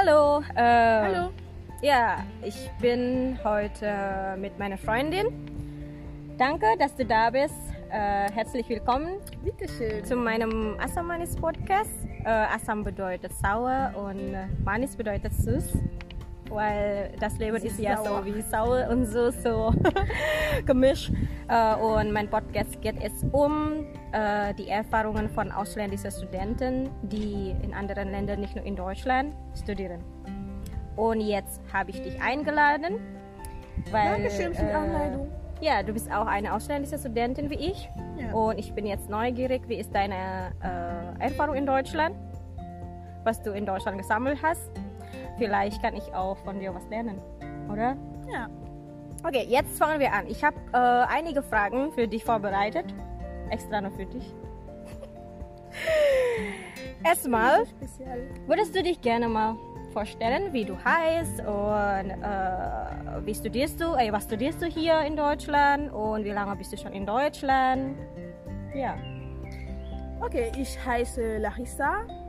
Hallo. Äh, Hallo. Ja, ich bin heute mit meiner Freundin. Danke, dass du da bist. Äh, herzlich willkommen Bitteschön. zu meinem Assam Manis Podcast. Äh, Assam bedeutet sauer und Manis bedeutet süß. Weil das Leben ist ja Sauer. so wie sauer und süß, so gemischt. Äh, und mein Podcast geht es um äh, die Erfahrungen von ausländischen Studenten, die in anderen Ländern, nicht nur in Deutschland, studieren. Und jetzt habe ich dich eingeladen, weil Dankeschön für die äh, Anleitung. ja, du bist auch eine ausländische Studentin wie ich. Ja. Und ich bin jetzt neugierig, wie ist deine äh, Erfahrung in Deutschland? Was du in Deutschland gesammelt hast? Vielleicht kann ich auch von dir was lernen, oder? Ja. Okay, jetzt fangen wir an. Ich habe äh, einige Fragen für dich vorbereitet. Extra nur für dich. Erstmal, würdest du dich gerne mal vorstellen, wie du heißt und äh, wie studierst du, äh, was studierst du hier in Deutschland und wie lange bist du schon in Deutschland? Ja. Okay, ich heiße Larissa.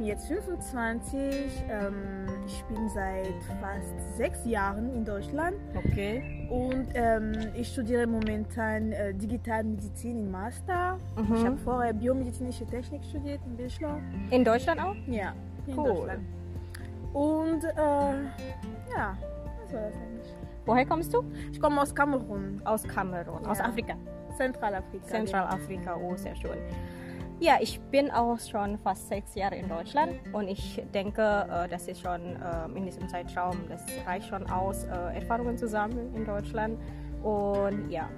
Ich bin jetzt 25. Ähm, ich bin seit fast sechs Jahren in Deutschland Okay. und ähm, ich studiere momentan äh, Digitalmedizin im Master. Mhm. Ich habe vorher biomedizinische Technik studiert im Bachelor. In Deutschland auch? Ja, in Cool. Deutschland. Und äh, ja, das war das eigentlich. Woher kommst du? Ich komme aus Kamerun, Aus Kamerun, aus Ja. Afrika. Zentralafrika. Zentralafrika, oh, sehr schön. Ja, ich bin auch schon fast sechs Jahre in Deutschland und ich denke, äh, das ist schon äh, in diesem Zeitraum, das reicht schon aus, äh, Erfahrungen zu sammeln in Deutschland. Und ja,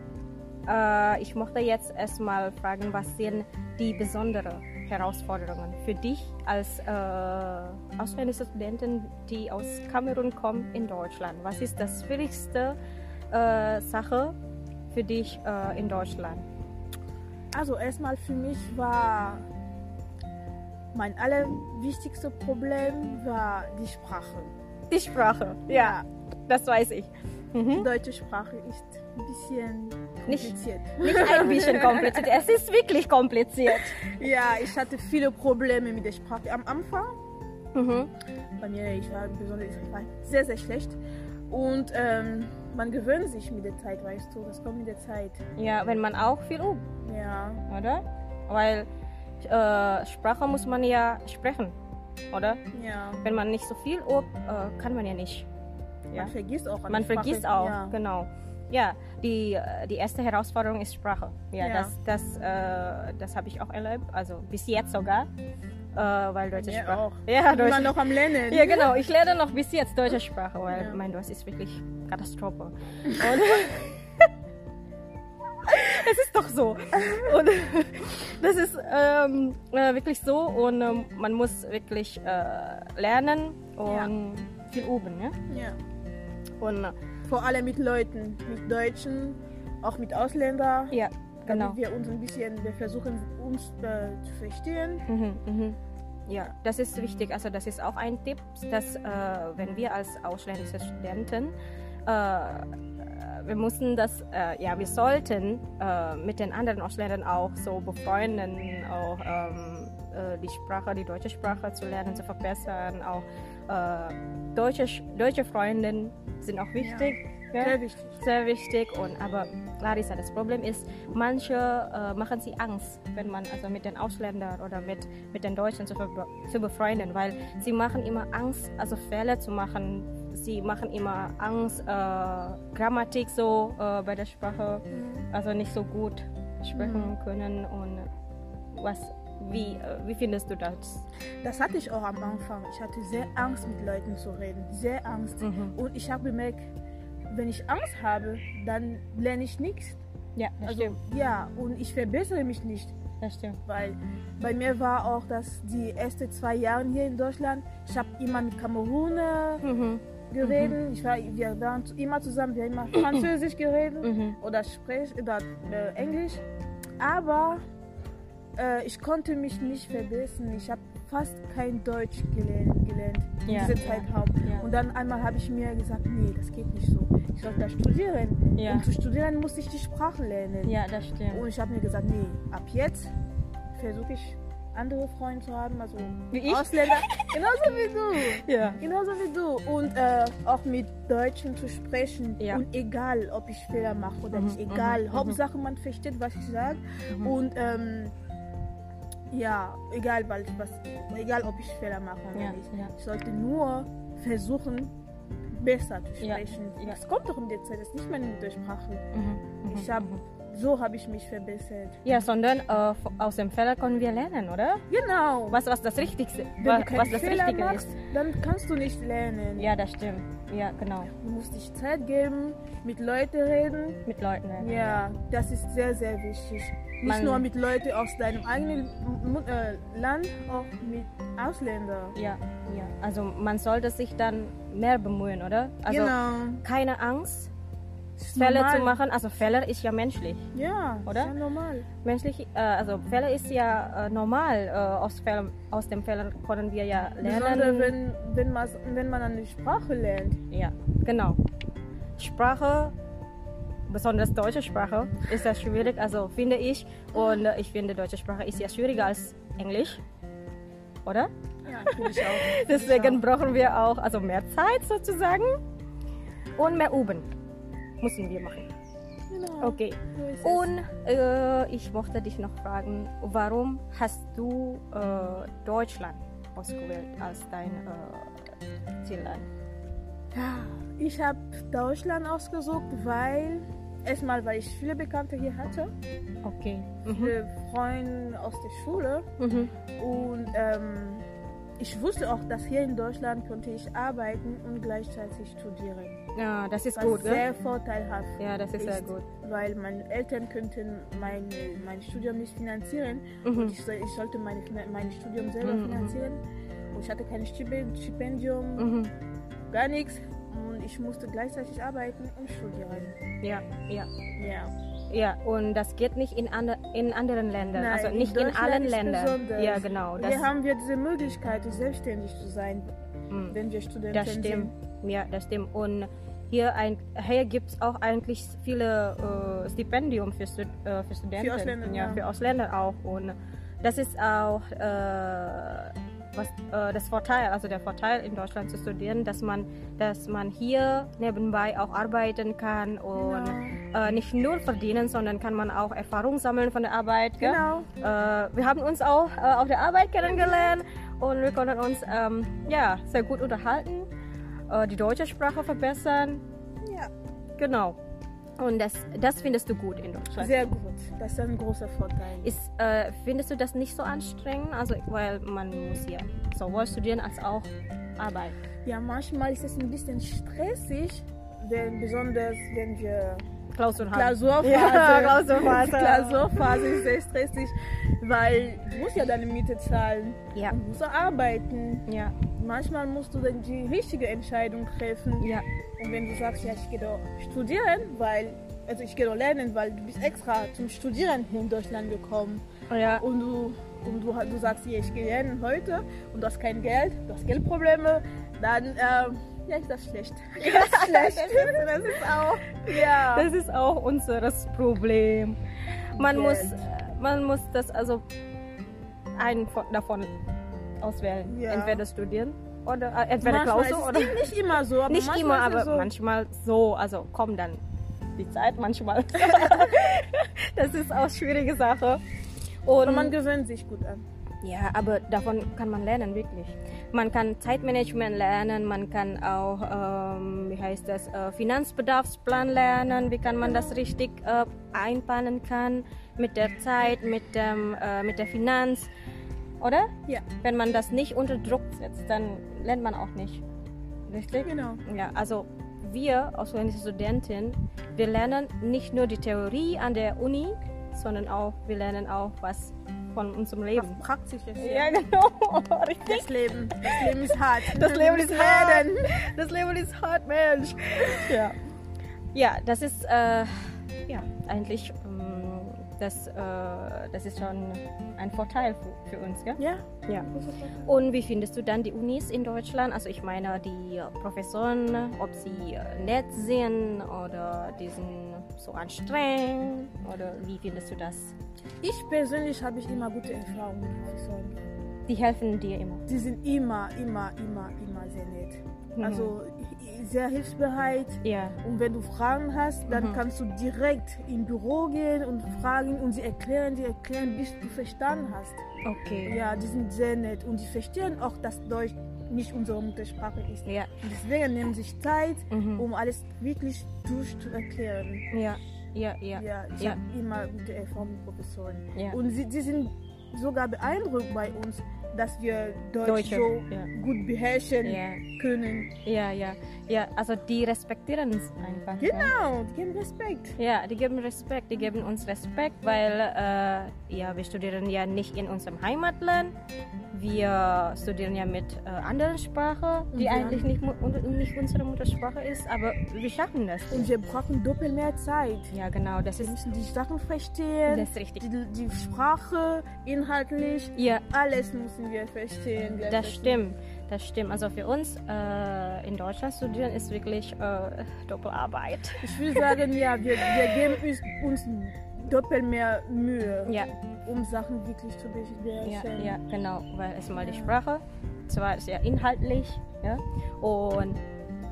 äh, ich möchte jetzt erstmal fragen, was sind die besonderen Herausforderungen für dich als äh, ausländische Studentin, die aus Kamerun kommen in Deutschland? Was ist das schwierigste äh, Sache für dich äh, in Deutschland? Also erstmal für mich war mein allerwichtigste Problem war die Sprache. Die Sprache, ja, das weiß ich. Die Mhm. deutsche Sprache ist ein bisschen Nicht- kompliziert. Nicht ein bisschen kompliziert, es ist wirklich kompliziert. Ja, ich hatte viele Probleme mit der Sprache am Anfang. Mhm. Bei mir, ich war besonders ich war sehr, sehr schlecht. Und ähm, man gewöhnt sich mit der Zeit, weißt du, das kommt mit der Zeit. Ja, wenn man auch viel übt, Ja, oder? Weil äh, Sprache muss man ja sprechen, oder? ja. Wenn man nicht so viel übt, äh, kann man ja nicht. Ja? Man vergisst auch. an Man der vergisst Sprache. auch, Ja. genau. Ja, die, äh, die erste Herausforderung ist Sprache. Ja, Ja. das, das, äh, das habe ich auch erlebt, also bis jetzt sogar, äh, weil deutsche Mir Sprache. auch. Ja, Immer deutsche noch am Lernen. Ja, genau. Ich lerne noch bis jetzt deutsche Sprache, weil Ja. mein Deutsch ist wirklich Katastrophe. Es ist doch so. Und das ist ähm, äh, wirklich so und ähm, man muss wirklich äh, lernen und viel üben. Ja? Ja. Und äh, Vor allem mit Leuten, mit Deutschen, auch mit Ausländern. ja, genau. Damit wir uns ein bisschen, wir versuchen uns äh, zu verstehen. Mhm, mhm. Ja, das ist wichtig. Also das ist auch ein Tipp, dass äh, wenn wir als ausländische Studenten, äh, wir müssen das, äh, ja, wir sollten äh, mit den anderen Ausländern auch so befreunden, auch ähm, äh, die Sprache, die deutsche Sprache zu lernen, zu verbessern. Auch äh, deutsche, deutsche Freunde sind auch wichtig. Ja. Sehr wichtig. Sehr wichtig und aber Larissa, das Problem ist, manche äh, machen sie Angst, wenn man also mit den Ausländern oder mit, mit den Deutschen zu, zu befreunden, weil sie machen immer Angst, also Fehler zu machen. Sie machen immer Angst, äh, Grammatik so äh, bei der Sprache, also nicht so gut sprechen können und was, wie, äh, wie findest du das? Das hatte ich auch am Anfang. Ich hatte sehr Angst, mit Leuten zu reden. Sehr Angst. Mhm. Und ich habe bemerkt, wenn ich Angst habe, dann lerne ich nichts. Ja, das Also, stimmt, ja, und ich verbessere mich nicht. das stimmt. Weil bei mir war auch, dass die ersten zwei Jahre hier in Deutschland, ich habe immer mit Kameruner Mhm. geredet. Ich war, wir waren immer zusammen, wir haben immer Französisch geredet Mhm. oder Sprech oder äh, Englisch. Aber äh, ich konnte mich nicht verbessern. Ich habe fast kein Deutsch gelernt, gelernt in Ja, dieser ja, Zeitraum. ja. Und dann einmal habe ich mir gesagt, nee, das geht nicht so. Ich soll da studieren. Ja. Um zu studieren muss ich die Sprache lernen. Ja, das stimmt. Und ich habe mir gesagt, nee, ab jetzt versuche ich andere Freunde zu haben, also Wie ich? Ausländer, genauso wie du. Ja. Genauso wie du. Und äh, auch mit Deutschen zu sprechen. Ja. Und egal, ob ich Fehler mache oder Mhm, nicht, egal. mhm, mhm. Hauptsache, man versteht, was ich sage. Mhm. Und ähm, ja, egal, was, was, egal, ob ich Fehler mache oder Ja, nicht. ja. Ich sollte nur versuchen, besser zu sprechen. ja. Es kommt doch in der Zeit, das ist nicht meine Muttersprache. Mhm, mhm, Ich habe, mhm. So habe ich mich verbessert. Ja, sondern äh, aus dem Fehler können wir lernen, oder? Genau. Was, was das Richtigste, Wenn was, was das Fehler Richtige machst, ist. dann kannst du nicht lernen. Ja, das stimmt. Ja, genau. Du musst dich Zeit geben, mit Leuten reden. Mit Leuten reden. Ja, das ist sehr, sehr wichtig. Nicht Man- nur mit Leuten aus deinem eigenen äh, Land, auch mit Ausländern. Ja, ja. Also man sollte sich dann mehr bemühen, oder? Also genau. keine Angst, Fehler normal. zu machen. Also Fehler ist ja menschlich. Ja, Oder? Ist ja normal. Menschlich, äh, also Fehler ist ja äh, normal. Äh, aus, Fehler, aus dem Fehler können wir ja Besonders lernen. wenn, wenn, man, wenn man eine Sprache lernt. Ja, genau. Sprache, besonders deutsche Sprache, ist ja schwierig, also finde ich. Und ich finde, deutsche Sprache ist ja schwieriger als Englisch, oder? Ja, ich auch. Deswegen brauchen wir auch also mehr Zeit sozusagen und mehr üben. Müssen wir machen. Genau. Okay. So. Und äh, ich möchte dich noch fragen, warum hast du äh, Deutschland ausgewählt als dein äh, Zielland? Ich habe Deutschland ausgesucht, weil erstmal, weil ich viele Bekannte hier hatte, Okay. Mhm. viele Freunde aus der Schule Mhm. und ähm, ich wusste auch, dass hier in Deutschland konnte ich arbeiten und gleichzeitig studieren. Ja, das ist Was gut, gell? sehr vorteilhaft Ja, das ist sehr ist, gut. weil meine Eltern könnten mein, mein Studium nicht finanzieren Mhm. und ich, soll- ich sollte meine, Finan- mein Studium selber Mhm. finanzieren und ich hatte kein Stipen- Stipendium, Mhm. gar nichts und ich musste gleichzeitig arbeiten und studieren. Ja, ja. Ja. Ja, und das geht nicht in, andre, in anderen Ländern, Nein, also nicht in, Deutschland allen Ländern. besonders. Ja, genau. Hier haben wir diese Möglichkeit, selbstständig zu sein, mm, wenn wir Studenten das stimmt. Ja, das stimmt. Und hier, ein, hier gibt es auch eigentlich viele äh, Stipendien für, Stud äh, für Studenten. Ausländer, ja, ja. für Ausländer auch. Und das ist auch äh, was, äh, das Vorteil, also der Vorteil in Deutschland zu studieren, dass man, dass man hier nebenbei auch arbeiten kann und Genau. äh, nicht nur verdienen, sondern kann man auch Erfahrung sammeln von der Arbeit. Genau. Äh, wir haben uns auch äh, auf der Arbeit kennengelernt und wir konnten uns ähm, ja, sehr gut unterhalten, äh, die deutsche Sprache verbessern. Ja. Genau. Und das, das findest du gut in Deutschland. Sehr gut. Das ist ein großer Vorteil. Ist, äh, findest du das nicht so anstrengend? Also, weil man muss ja sowohl studieren als auch arbeiten. Ja, manchmal ist es ein bisschen stressig, wenn, besonders wenn wir. Klausurphase. Ja, Klausurphase. Klausurphase ist sehr stressig, weil du musst ja deine Miete zahlen. Ja. Du musst arbeiten. Ja, Manchmal musst du dann die richtige Entscheidung treffen. ja, Und wenn du sagst, ja, ich gehe doch studieren, weil, also ich gehe doch lernen, weil du bist extra zum Studieren hier in Deutschland gekommen. ja. Und du, und du, du sagst, ja, ich gehe lernen heute und du hast kein Geld, du hast Geldprobleme, dann, ähm, ja, ist das schlecht. Das ist schlecht. das ist auch ja. Das ist auch unser Problem. Man Geld. muss, man muss das also einen von, davon auswählen. Ja. Entweder studieren oder äh, entweder manchmal Klausur oder nicht immer so, aber nicht manchmal immer, aber so. manchmal so. Also kommt dann die Zeit manchmal. das ist auch schwierige Sache. Und Aber man gewöhnt sich gut an. ja, aber davon kann man lernen, wirklich. Man kann Zeitmanagement lernen, man kann auch, ähm, wie heißt das, äh, Finanzbedarfsplan lernen, wie kann man das richtig äh, einplanen kann mit der Zeit, mit, dem, äh, mit der Finanz, oder? Ja. Wenn man das nicht unter Druck setzt, dann lernt man auch nicht. Richtig? Genau. Ja, also wir ausländische Studenten, wir lernen nicht nur die Theorie an der Uni, sondern auch, wir lernen auch was von unserem Leben. Was Praktisches. Ja, genau. Richtig. Das Leben. Das Leben ist hart. Das Leben ist hart. Das Leben ist hart, Mensch. Ja. Ja, das ist äh, ja eigentlich ähm, das, äh, das ist schon ein Vorteil für, für uns, ja? Ja. Ja. Und wie findest du dann die Unis in Deutschland? Also ich meine die Professoren, ob sie nett sind oder die sind so anstrengend? Oder wie findest du das? Ich persönlich habe ich immer gute Erfahrungen mit Professoren. Die helfen dir immer. Die sind immer, immer, immer, immer sehr nett. Mhm. Also sehr hilfsbereit. Ja. Und wenn du Fragen hast, dann Mhm. kannst du direkt im Büro gehen und fragen und sie erklären, die erklären, bis du verstanden hast. Okay. Ja, die sind sehr nett und die verstehen auch, dass Deutsch nicht unsere Muttersprache ist. Ja. Deswegen nehmen sie sich Zeit, Mhm. um alles wirklich durchzuerklären. Ja. Ja, ja. Ja, ich Ja. habe immer gute Erfahrungen mit Professoren. Ja. Und sie, sie sind sogar beeindruckt bei uns, dass wir Deutsch Deutsche, so ja. gut beherrschen Ja. können. Ja, ja. Ja, also die respektieren es einfach. Genau, die geben Respekt. Ja, die geben Respekt, die geben uns Respekt, weil äh, ja, wir studieren ja nicht in unserem Heimatland. Wir studieren ja mit äh, anderen Sprachen, die wir eigentlich nicht, nicht unsere Muttersprache ist, aber wir schaffen das. Und wir brauchen doppelt mehr Zeit. Ja, genau, das Wir müssen die Sachen verstehen. das ist richtig. Die, die Sprache, inhaltlich, Ja, alles müssen wir verstehen. das gleichzeitig. stimmt. Das stimmt. Also für uns äh, in Deutschland studieren ist wirklich äh, Doppelarbeit. Ich will sagen, ja, wir, wir geben uns, uns doppelt mehr Mühe, Ja, um Sachen wirklich zu ja, beherrschen. ja, genau. Weil erstmal die Sprache, zwar sehr inhaltlich, ja, und,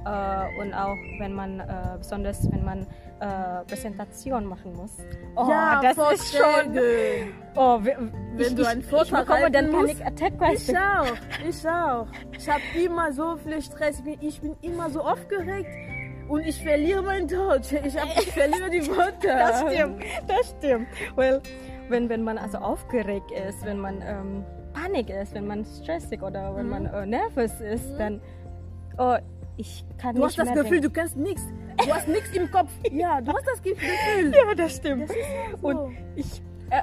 äh, und auch wenn man, äh, besonders wenn man äh, Präsentation machen muss. Oh, ja, das ist schon. Vorträge. Oh, Wenn ich, du einen ich, ich Vortrag bekomme dann Panic Attack, weißt Ich auch, ich auch. Ich habe immer so viel Stress. Ich ich bin immer so aufgeregt und ich verliere mein Deutsch. Ich, hab, ich verliere die Wörter. Das stimmt, das stimmt. Weil wenn, wenn man also aufgeregt ist, wenn man ähm, Panik ist, wenn man stressig oder wenn Mhm. man äh, nervös ist, dann oh, ich kann Du nicht hast das mehr Gefühl, denken. du kannst nichts. Du hast nichts im Kopf. Ja, du hast das Gefühl. Ja, das stimmt. Das so. Und ich,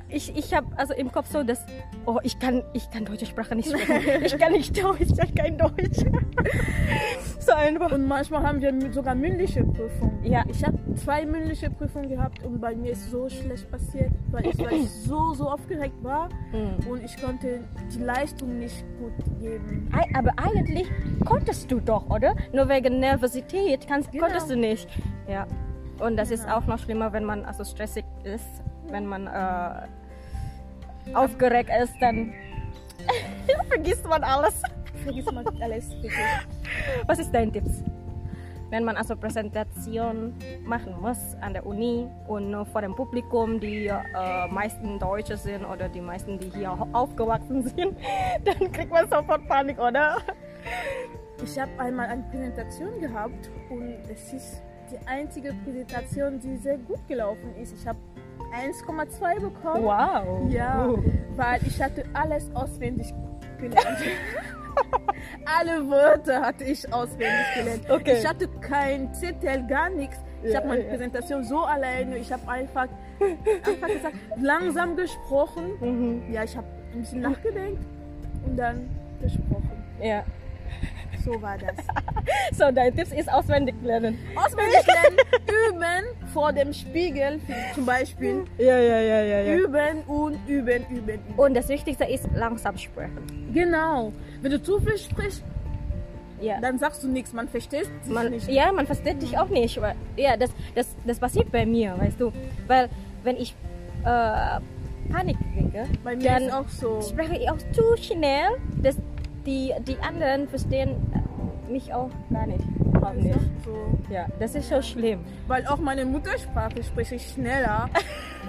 ich, ich habe also im Kopf so, dass oh, ich kann, ich kann deutsche Sprache nicht sprechen. ich kann nicht Deutsch, ich kann kein Deutsch. so einfach. Und manchmal haben wir sogar mündliche Prüfungen. Ja. Ich habe zwei mündliche Prüfungen gehabt und bei mir ist so schlecht passiert, weil ich, weil ich so, so aufgeregt war Mhm. und ich konnte die Leistung nicht gut geben. Aber eigentlich konntest du doch, oder? Nur wegen Nervosität kannst, Genau. konntest du nicht. Ja. Und das ist Genau. auch noch schlimmer, wenn man also stressig ist, wenn man äh, aufgeregt ist, dann vergisst man alles. Vergiss mal alles wirklich. Was ist dein Tipps? Wenn man also Präsentation machen muss an der Uni und vor dem Publikum, die äh, meisten Deutsche sind oder die meisten, die hier aufgewachsen sind, dann kriegt man sofort Panik, oder? Ich habe einmal eine Präsentation gehabt und es ist die einzige Präsentation, die sehr gut gelaufen ist. Ich habe 1,2 bekommen. Wow. Ja, Uh. weil ich hatte alles auswendig gelernt. Alle Wörter hatte ich auswendig gelernt. Okay. Ich hatte kein Zettel, gar nichts. Ich Ja, habe meine ja. Präsentation so alleine. Ich habe einfach, einfach gesagt, langsam gesprochen. Mhm. Ja, ich habe ein bisschen nachgedacht und dann gesprochen. Ja. So war das. So, dein Tipp ist auswendig lernen. Auswendig lernen, üben vor dem Spiegel zum Beispiel. Ja, ja, ja, ja, Üben und üben, üben, üben. Und das Wichtigste ist langsam sprechen. Genau. Wenn du zu viel sprichst, Ja. dann sagst du nichts. Man versteht dich Man, nicht. ja, man versteht dich auch nicht. Weil, ja, das, das, das passiert bei mir, weißt du. Weil, wenn ich äh, Panik kriege, Bei mir dann ist auch so. spreche ich auch zu schnell, dass die, die anderen verstehen mich auch gar nicht. Ist nicht. auch so. Ja, das ist so schlimm. Weil auch meine Muttersprache spreche ich schneller.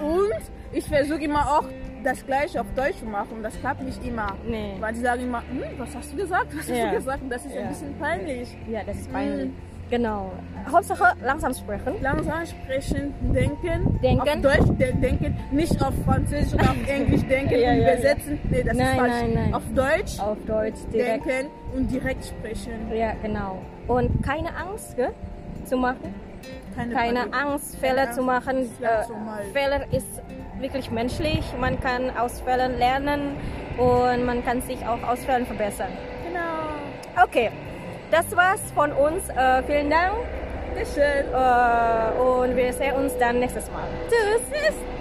und ich versuche immer auch das Gleiche auf Deutsch zu machen. Das klappt nicht immer. Nee. Weil die sagen immer, hm, was hast du gesagt? Was hast Ja. du gesagt? Und das ist Ja. ein bisschen peinlich. Ja, das ist peinlich. Genau. Hauptsache langsam sprechen. Langsam sprechen, denken. Denken. Auf Deutsch de denken, nicht auf Französisch oder auf Englisch denken Ja, und ja, ja. übersetzen. Nee, das Nein, ist falsch. nein, nein. Auf Deutsch Auf Deutsch direkt. denken und direkt sprechen. Ja, genau. Und keine Angst gell, zu machen. Keine, Keine. Angst, Fehler Keine zu machen. Äh. Fehler ist wirklich menschlich. Man kann aus Fehlern lernen und man kann sich auch aus Fehlern verbessern. Genau. Okay, das war's von uns. Äh, vielen Dank Bitte schön. äh, und wir sehen uns dann nächstes Mal. Tschüss. Tschüss.